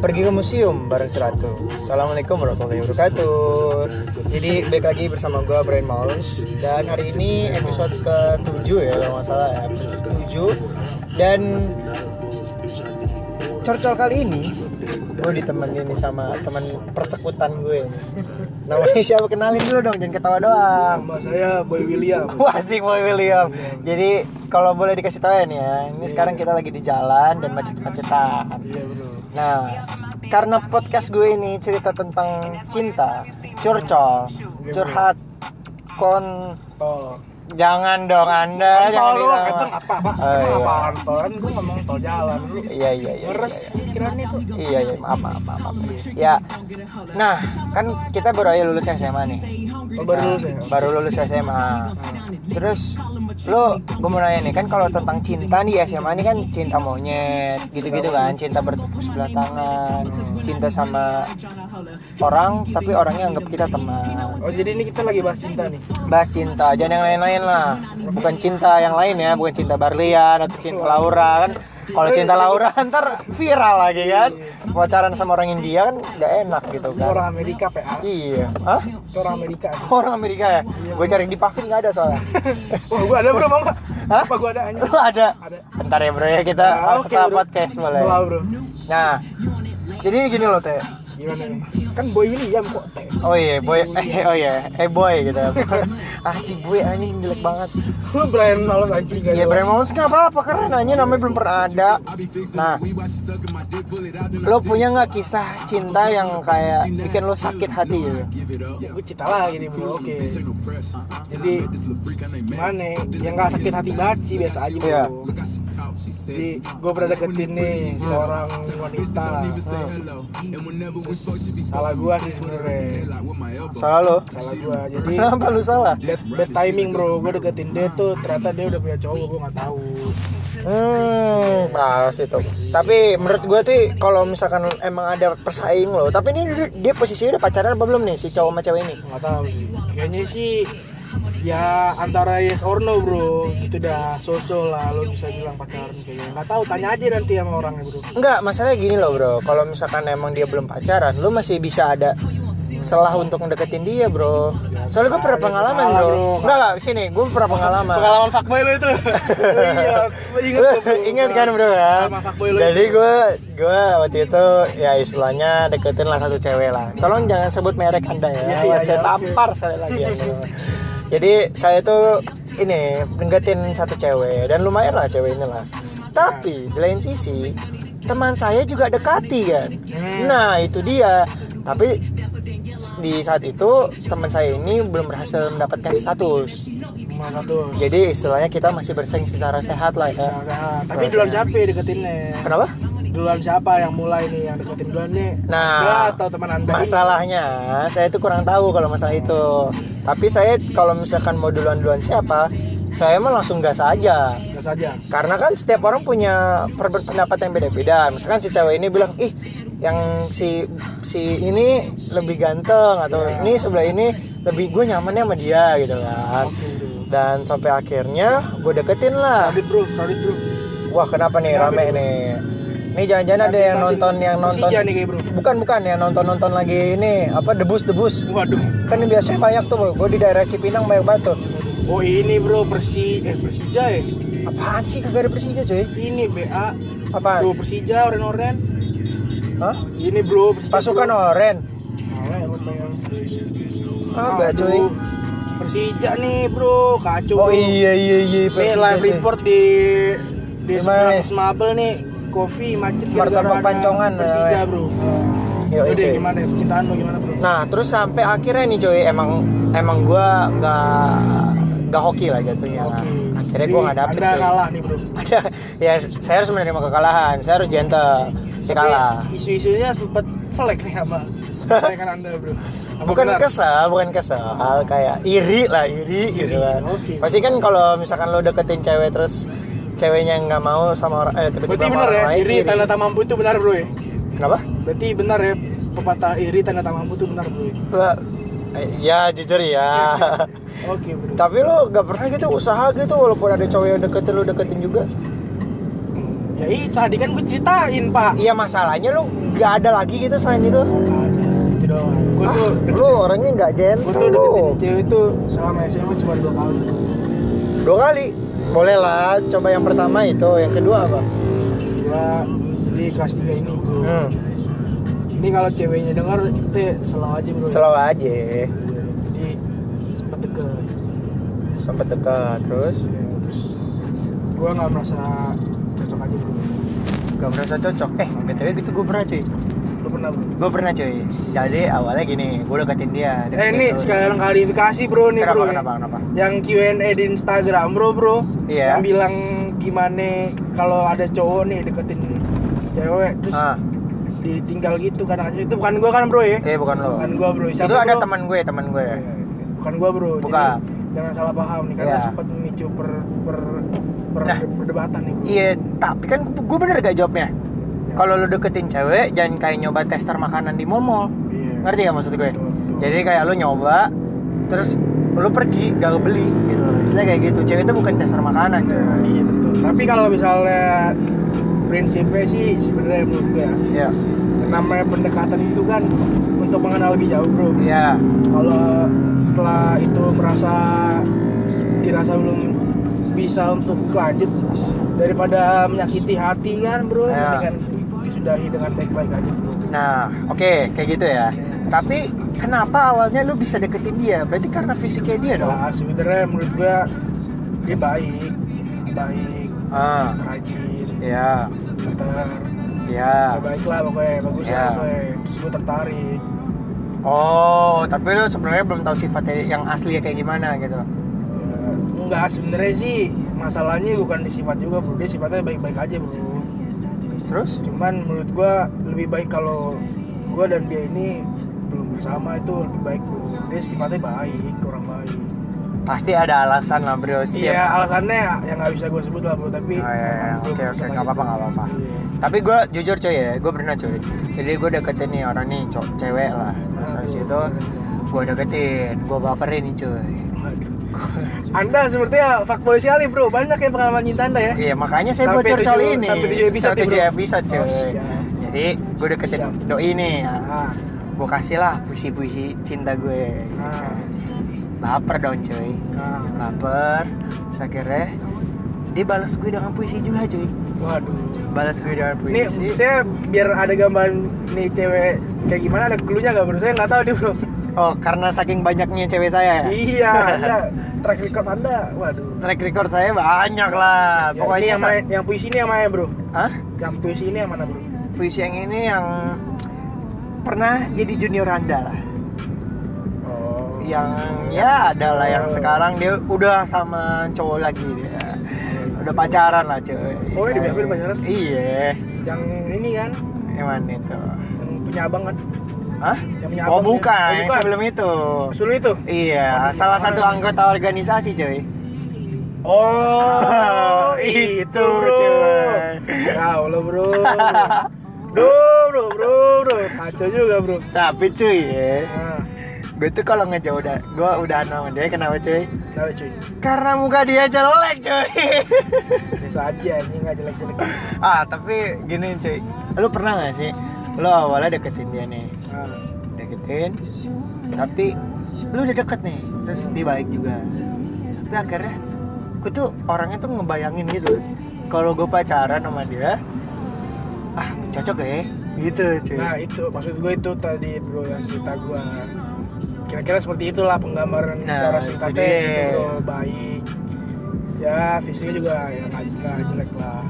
pergi ke museum bareng Seratu. Assalamualaikum warahmatullahi wabarakatuh. Jadi balik lagi bersama gue Brian Maulus dan hari ini episode ke-7 ya kalau nggak salah ya. 7 dan corcol kali ini gue ditemenin nih sama teman persekutan gue namanya siapa? Kenalin dulu dong jangan ketawa doang. Nama saya Boy William. Wah asik Boy William. Jadi kalau boleh dikasih tahu ya nih ya Ini sekarang kita lagi di jalan dan macet-macetan. Iya. Nah karena podcast gue ini cerita tentang cinta Curcol Curhat Kon Tol. Jangan dong anda jangan lu bilang. emang apa apa? Oh, iya. apaan? Kan gue ngomong tol jalan lu. Iya iya iya Ngeres iya, iya. itu. Iya iya maaf maaf maaf, maaf. Ya Nah kan kita baru aja lulus SMA nih Oh, baru lulus ya? baru lulus SMA terus lo gue mau nanya nih kan kalau tentang cinta nih SMA ini kan cinta monyet gitu-gitu kan cinta bertepuk sebelah tangan cinta sama orang tapi orangnya anggap kita teman Oh jadi ini kita lagi bahas cinta nih. bahas cinta jangan yang lain-lain lah bukan cinta yang lain ya bukan cinta Barlian atau cinta Laura kan kalau cinta Laura ntar viral lagi kan pacaran sama orang India kan nggak enak gitu Itu kan orang Amerika PA. iya Hah? Orang Amerika. orang Amerika ya gue cari di Pavin nggak ada soalnya Wah gua ada bro mau nggak? Hah? Apa gua ada? Lu ada? Ada. Bentar ya bro ya kita Nah, oke, setelah podcast boleh. Selalu bro. Nah, jadi gini loh teh. Gimana nih? Kan Boy William kok. Oh iya boy, eh oh iya, eh boy gitu. ah cik boy anjing jelek banget. Lu Brian Maulus anjing Iya Brian Maulus nggak apa-apa keren aja namanya belum pernah ada. Nah, lo punya nggak kisah cinta yang kayak bikin lo sakit hati gitu? Ya, gue cerita lagi nih bro, oke Jadi gimana ya? Yang gak sakit hati banget sih biasa aja bro Iya. Jadi gue pernah deketin nih seorang wanita Salah gue sih sebenarnya Salah lo? Salah gue Jadi Kenapa lu salah? bad, bad timing bro Gue deketin dia tuh ternyata dia udah punya cowok gue gak tahu Hmm, parah sih tuh. Tapi menurut gue tuh kalau misalkan emang ada persaing loh. Tapi ini dia, posisinya udah pacaran apa belum nih si cowok sama cewek ini? Gak tahu Kayaknya sih ya antara yes or no bro gitu dah sosok lah lo bisa bilang pacaran kayaknya nggak tahu tanya aja nanti sama orangnya bro Enggak, masalahnya gini loh bro. Kalau misalkan emang dia belum pacaran, lu masih bisa ada selah untuk ngedeketin dia bro. Soalnya gue pernah pengalaman bro. Enggak enggak, sini gue pernah pengalaman. pengalaman fuckboy lo itu iya ingat bro. kan bro kan? Lo Jadi gue gue waktu itu ya istilahnya deketin lah satu cewek lah. Tolong jangan sebut merek anda ya. Iya, iya, saya tampar sekali lagi ya. bro. Jadi saya tuh ini deketin satu cewek dan lumayan lah cewek ini lah. Tapi di lain sisi teman saya juga dekati kan. Hmm. Nah itu dia. Tapi di saat itu teman saya ini belum berhasil mendapatkan status. Jadi istilahnya kita masih bersaing secara sehat lah ya. Nah, tapi siapa ya deketinnya Kenapa? Duluan siapa yang mulai nih yang deketin duluan nih Nah, Anda atau teman anda Masalahnya saya itu kurang tahu kalau masalah itu. Tapi saya kalau misalkan mau duluan-duluan siapa, saya mah langsung gas aja. Gas saja Karena kan setiap orang punya pendapat yang beda-beda. Misalkan si cewek ini bilang, "Ih, yang si si ini lebih ganteng atau Iya. ini sebelah ini lebih gue nyamannya sama dia gitu kan." Bro. Dan sampai akhirnya gue deketin lah. Kredit bro kredit bro Wah, kenapa nih Kenapa rame itu? nih? Nih jangan-jangan ada yang nonton yang nonton. Nih kayak bro. Bukan bukan yang nonton nonton lagi ini apa debus debus waduh. Kan ini biasanya banyak tuh gue di daerah Cipinang banyak banget tuh. Oh ini bro Persi eh Persija ya? Apaan sih? Kagak ada Persija cuy. Ini BA apaan? Bro Persija oren oren. Hah? ini bro Persija, pasukan bro. oren pengen. kagak cuy. Persija nih bro. Kacau oh bro. iya iya iya Nih Persija, live cuy. report di di mana nih? Kopi macet Martabak ada Pancongan, Persija namanya. bro. Yo, Udah gimana? Lo gimana bro? Nah terus sampai akhirnya nih cuy emang emang gue nggak nggak hoki lah jatuhnya. Oke. akhirnya gue nggak dapet cuy kalah nih bro. Ada ya saya harus menerima kekalahan saya harus gentle si kalah. isu-isunya sempet selek nih sama anda bro. Apa bukan benar? kesal bukan kesal kayak iri lah iri gitu kan Oke. pasti kan kalau misalkan lo deketin cewek terus ceweknya nggak mau sama orang eh tiba-tiba berarti benar ya lain, iri tanda tak mampu itu benar bro ya? Kenapa? Berarti benar ya pepatah iri tanda tak mampu itu benar bro ya? Eh, ya jujur ya. Oke bro. Tapi lo gak pernah gitu usaha gitu walaupun ada cowok yang deketin lo deketin juga. Ya iya tadi kan gue ceritain pak. Iya masalahnya lu nggak ada lagi gitu selain itu. Itu doang. Gue ah, tuh lu orangnya nggak gue gentle tuh deketin cewek tuh selama SMA cuma dua kali. Dua kali boleh lah coba yang pertama itu yang kedua apa? Gue di kelas 3 ini. Hmm, ini kalau ceweknya dengar kita selalu aja bro. Selalu aja. Jadi sempet deket. Sampai dekat terus? Ya, terus gue nggak merasa cocok aja bro. Gak merasa cocok? Eh btw gitu gue pernah cuy lu pernah bro. Gue pernah cuy. Jadi awalnya gini gue deketin dia. Eh ini tuh. sekalian klarifikasi bro nih kenapa bro kenapa kenapa? Yang Q&A di Instagram bro bro. Iya. yang bilang gimana kalau ada cowok nih deketin cewek terus ah. ditinggal gitu kan. Itu bukan gua kan bro ya? Eh bukan lo. Bukan gua bro. Itu Siapa, ada bro? teman gue teman gue. Iya, bukan gua bro. Bukan. Jadi, jangan salah paham nih karena Iya. sempat memicu per per, per Nah. perdebatan nih bro. Iya tapi kan gue bener gak jawabnya kalau lo deketin cewek jangan kayak nyoba tester makanan di mall Iya. ngerti gak maksud gue? Betul, betul. jadi kayak lo nyoba terus lo pergi gak beli gitu. Istilah kayak gitu. Cewek itu bukan tester makanan cuy. Nah, iya betul. Tapi kalau misalnya prinsipnya sih sebenarnya menurut gue ya yang namanya pendekatan itu kan untuk mengenal lebih jauh bro. Iya. Kalau setelah itu merasa dirasa belum bisa untuk lanjut daripada menyakiti hati kan bro? Ya. mendingan disudahi dengan baik-baik aja. Bro nah oke kayak gitu ya. Tapi kenapa awalnya lo bisa deketin dia? Berarti karena fisiknya dia dong? Nah sebenarnya menurut gua dia baik. Baik ah. rajin. Ya pintar. Ya baik lah pokoknya bagus Ya. lah pokoknya. Terus gua tertarik. Oh tapi lo sebenarnya belum tahu sifatnya yang asli kayak gimana gitu? Ya, enggak sebenarnya sih masalahnya bukan di sifat juga bro. Dia sifatnya baik-baik aja bro terus cuman menurut gua lebih baik kalau gua dan dia ini belum bersama itu lebih baik bro dia sifatnya baik orang baik pasti ada alasan lah bro setiap iya alasannya yang nggak bisa gua sebut lah bro tapi Oh, iya, iya. Oke, oke. Nggak apa-apa, gitu. nggak apa-apa. Iya. tapi gue jujur coy ya gue pernah coy jadi gue deketin nih orang nih cowok cewek lah terus habis itu gue deketin gue baperin nih coy anda sepertinya fuckboy sekali bro. Banyak ya pengalaman cinta anda ya. Iya makanya saya Sampai bocor soal ini. sampai tujuh episode ya, tujuh bro? episode coy Oh, jadi gue deketin Siap. doi nih ah, gue kasih lah puisi-puisi cinta gue. Ah, baper dong coy ah. baper. Terus akhirnya dia balas gue dengan puisi juga coy waduh. Balas gue dengan puisi. saya biar ada gambaran nih cewek kayak gimana ada clue-nya nggak bro? Saya nggak tahu nih bro oh karena saking banyaknya cewek saya ya? Iya anda track record anda waduh. Track record saya banyak lah. Ya, pokoknya yang, sa- main- yang puisi ini yang mana bro. Hah? yang puisi ini yang mana bro? Puisi yang ini yang pernah jadi junior anda lah. Oh. Yang ya ada lah yang sekarang dia udah sama cowok lagi dia. Udah pacaran lah cuy. Oh, ini dia pacaran? iya. Yang ini kan? Yang mana itu? Yang punya abang kan Hah? Yang punya Oh bukan, ya? Oh, yang bukan. sebelum itu sebelum itu Iya, Oh, salah di- satu anggota organisasi cuy oh Itu, itu bro cuy. ya Allah bro Duh, bro, bro, bro, kacau juga bro. Tapi cuy ya Nah, Gue tuh kalau ngejauh udah Gue udah sama dia kenapa cuy? tahu cuy. Karena muka dia jelek cuy Biasa aja, ini nggak jelek-jelek. Ah tapi gini cuy Lu pernah gak sih? Lu awalnya deketin dia nih Nah, Deketin Tapi Lu udah deket nih Terus dia baik juga Tapi akhirnya Gue tuh orangnya tuh ngebayangin gitu Kalau gue pacaran sama dia Ah cocok ya Gitu cuy nah itu maksud gue itu tadi bro yang cerita gue. Kira-kira seperti itulah penggambaran Nah, secara itu singkatnya gitu bro, baik. Ya fisiknya juga ya nggak jelek lah.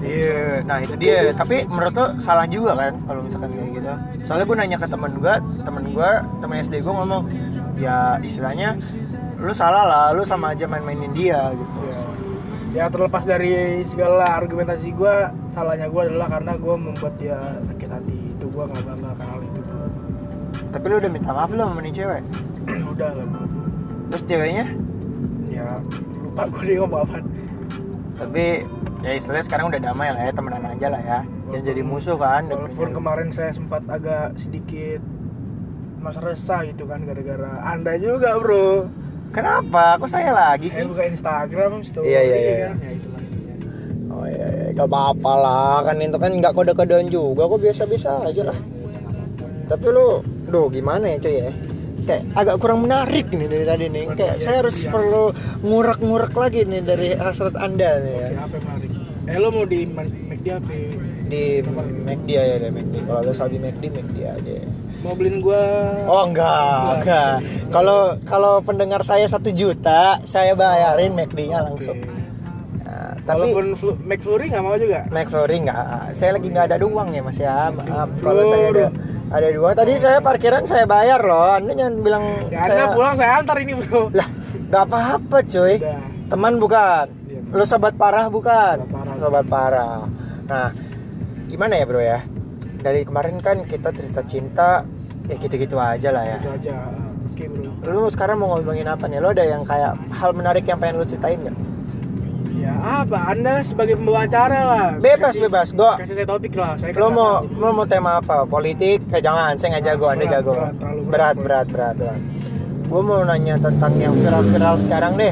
Iya, nah itu dia. Tapi menurut lo salah juga kan kalau misalkan kayak gitu. Soalnya gue nanya ke temen gue, temen gue, temen SD gue ngomong, ya istilahnya lu salah lah, lu sama aja main-mainin dia gitu. Ya. ya terlepas dari segala argumentasi gue, salahnya gue adalah karena gue membuat dia sakit hati. Itu gue nggak bangga akan hal itu. Tapi lu udah minta maaf belum sama nih cewek? Udah lah. Terus ceweknya? Ya lupa gue dia ngomong apa. Tapi ya istilahnya sekarang udah damai lah ya, temenan aja lah ya. Jangan jadi musuh kan. Walaupun kemarin saya sempat agak sedikit masa resah gitu kan gara-gara anda juga bro Kenapa? Kok saya lagi sih? saya buka Instagram story Iya, iya, iya. kan ya itulah. Oh iya, iya. gak apa-apa lah kan itu kan nggak kode-kodean juga kok biasa-biasa aja lah. Tapi lu, duh gimana ya cuy ya? Kayak agak kurang menarik nih dari tadi nih. Kayak saya harus perlu ngurak-ngurak lagi nih dari hasrat anda nih ya. Apa menarik? Eh lo mau di McD apa? Di McD aja deh McD. Kalau ada di McD, McD aja. Mau beliin gua Oh enggak, enggak. Kalau kalau pendengar saya satu juta, saya bayarin McD-nya langsung. Nah, tapi Walaupun flu, McFlurry nggak mau juga. McFlurry enggak. Saya lagi nggak ada uang ya Mas ya. Maaf kalau saya ada ada dua. Tadi saya parkiran saya bayar loh. Anda jangan bilang Ya, saya Anda pulang saya antar ini bro. lah nggak apa-apa cuy. Udah. Teman bukan. Iya. Lu sobat parah bukan? Sobat parah. Sobat parah. Nah, gimana ya bro ya? Dari kemarin kan kita cerita cinta, ya gitu-gitu aja lah ya. Itu aja. Oke bro. Lu sekarang mau ngomongin apa nih? Lo ada yang kayak hal menarik yang pengen lu ceritain nggak? Ya apa? Anda sebagai pembawa acara lah. Bebas Kasih- bebas, gua. Kasih saya topik lah. Saya kan Lo mau lo mau tema apa? Politik? Eh jangan, saya nggak jago, anda jago. berat, Berat, berat. berat, berat, berat. Gue mau nanya tentang yang viral-viral sekarang deh.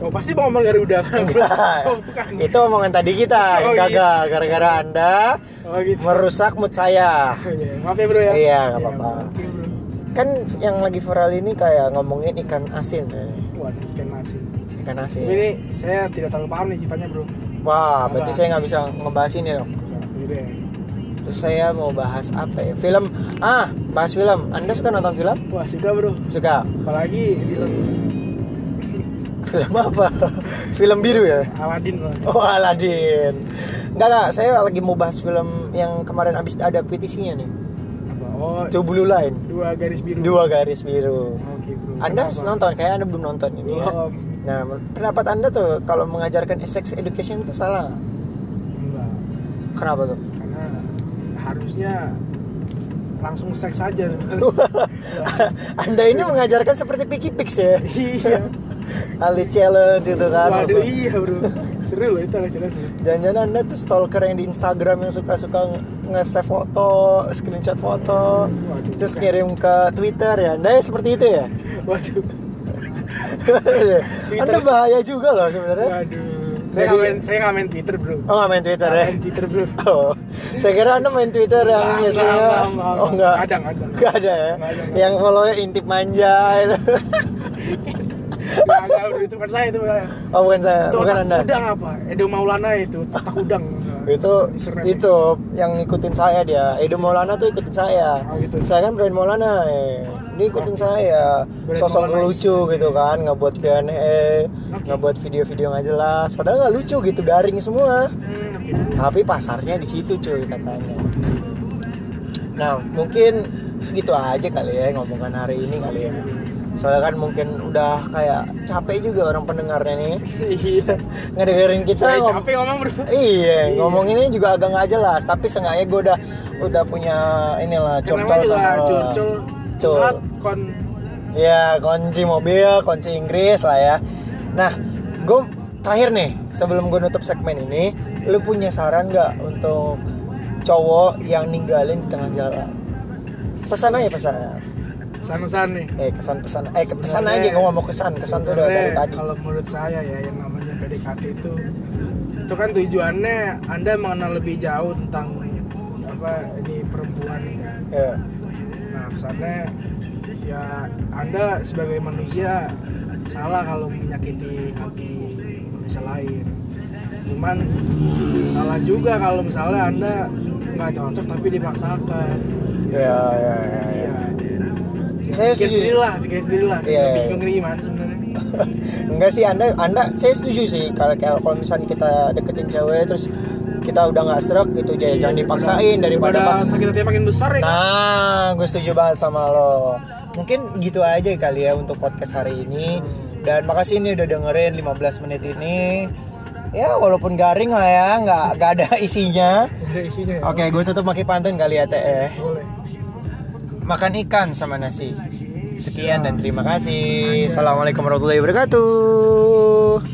Oh pasti mau ngomong Garuda kan? Enggak. Oh bukan. Itu omongan tadi kita Oh, iya. gagal gara-gara anda Oh gitu. merusak mood saya. Oh, iya. Maaf ya bro ya. Iya, nggak apa-apa. Oke bro. Kan yang lagi viral ini kayak ngomongin ikan asin. eh. Waduh, ikan asin. Ikan Tapi asin. ini saya tidak terlalu paham nih ceritanya bro. Wah, berarti Apa? saya nggak bisa ngebahas ini dong. Terus saya mau bahas apa ya? Film. Ah, bahas film. Anda suka nonton film? Wah suka bro. Suka. Apalagi film Film apa? film biru ya? Aladdin bro. Oh, Aladdin. Enggak, enggak. Saya lagi mau bahas film yang kemarin habis ada petisinya nih. Apa? Oh To Blue Line. dua garis biru. Dua garis biru. Oke bro. Anda harus Kenapa? nonton, kayak Anda belum nonton ini ya. Nah, pendapat Anda tuh kalau mengajarkan sex education itu salah nggak? Enggak. Kenapa tuh? Karena harusnya langsung seks aja. Anda ini mengajarkan seperti Picky Pix ya? iya. Alis challenge itu kan. Waduh iya bro. Seru loh itu alasan sih. Jangan-jangan anda tuh stalker yang di Instagram yang suka-suka nge- nge-save foto, screenshot foto, Waduh, terus ngirim ke Twitter ya. Anda ya seperti itu ya? Waduh. Anda bahaya juga loh sebenarnya. Waduh. Saya nggak main, saya nggak main Twitter bro. Oh nggak main Twitter Nggak ya? main Twitter bro. Oh, saya kira anda main Twitter yang Nggak, biasanya. nggak, nggak, nggak, Oh enggak. Kadang, kadang. Nggak ada ya? Nggak ada, nggak Yang follow-nya intip manja itu. Nggak, nggak, bro. itu bukan saya itu. Oh bukan saya, Itu bukan anda. Udang apa? Edo Maulana itu, otak udang. itu Serem. itu yang ngikutin saya dia Edo Maulana tuh ikutin saya Oh, gitu. saya kan brand Maulana eh. dia ikutin saya. Sosok lucu gitu kan ngebuat Q&A Oke. ngebuat video-video nggak jelas. Padahal nggak lucu gitu garing semua. Hmm, oke. tapi pasarnya di situ cuy katanya. Nah mungkin segitu aja kali ya ngomongan hari ini kali ya. Soalnya kan mungkin udah kayak capek juga orang pendengarnya nih. Iya. ngedengerin kita ngom- capek ngomong bro. Iya, ngomonginnya juga agak nggak jelas, tapi seenggaknya gue udah udah punya inilah curcol sama curcol. Curhat, kon. Ya, kunci mobil, kunci Inggris lah ya. Nah, gue terakhir nih, sebelum gue nutup segmen ini, lu punya saran nggak untuk cowok yang ninggalin di tengah jalan? Pesan aja pesan. Pesan-pesan nih. Eh. Eh, pesan Sebenarnya- aja gue ngomong kesan. Kesan tuh dari tadi. Kalau menurut saya ya yang namanya PDKT itu itu kan tujuannya Anda mengenal lebih jauh tentang apa ini perempuan kan. Ya. Nah, pesannya ya Anda sebagai manusia salah kalau menyakiti hati manusia lain. Cuman salah juga kalau misalnya Anda nggak cocok tapi dipaksakan. Ya, ya, ya, ya. Iya. Saya setuju. sendiri lah, pikir sendiri lah. Iya. Bingung ini gimana sebenarnya. Enggak sih Anda Anda saya setuju sih kalau kalau misalnya kita deketin cewek terus kita udah nggak serak gitu ya jangan dipaksain daripada pas sakit hati makin besar ya. kan? Nah, gue setuju banget sama lo. Mungkin gitu aja kali ya untuk podcast hari ini. Dan makasih ini udah dengerin 15 menit ini. Ya walaupun garing lah ya, nggak nggak ada isinya. Isinya ya. Oke, gue tutup makin pantun kali ya teh. Boleh. Makan ikan sama nasi. Sekian dan terima kasih. Assalamualaikum warahmatullahi wabarakatuh.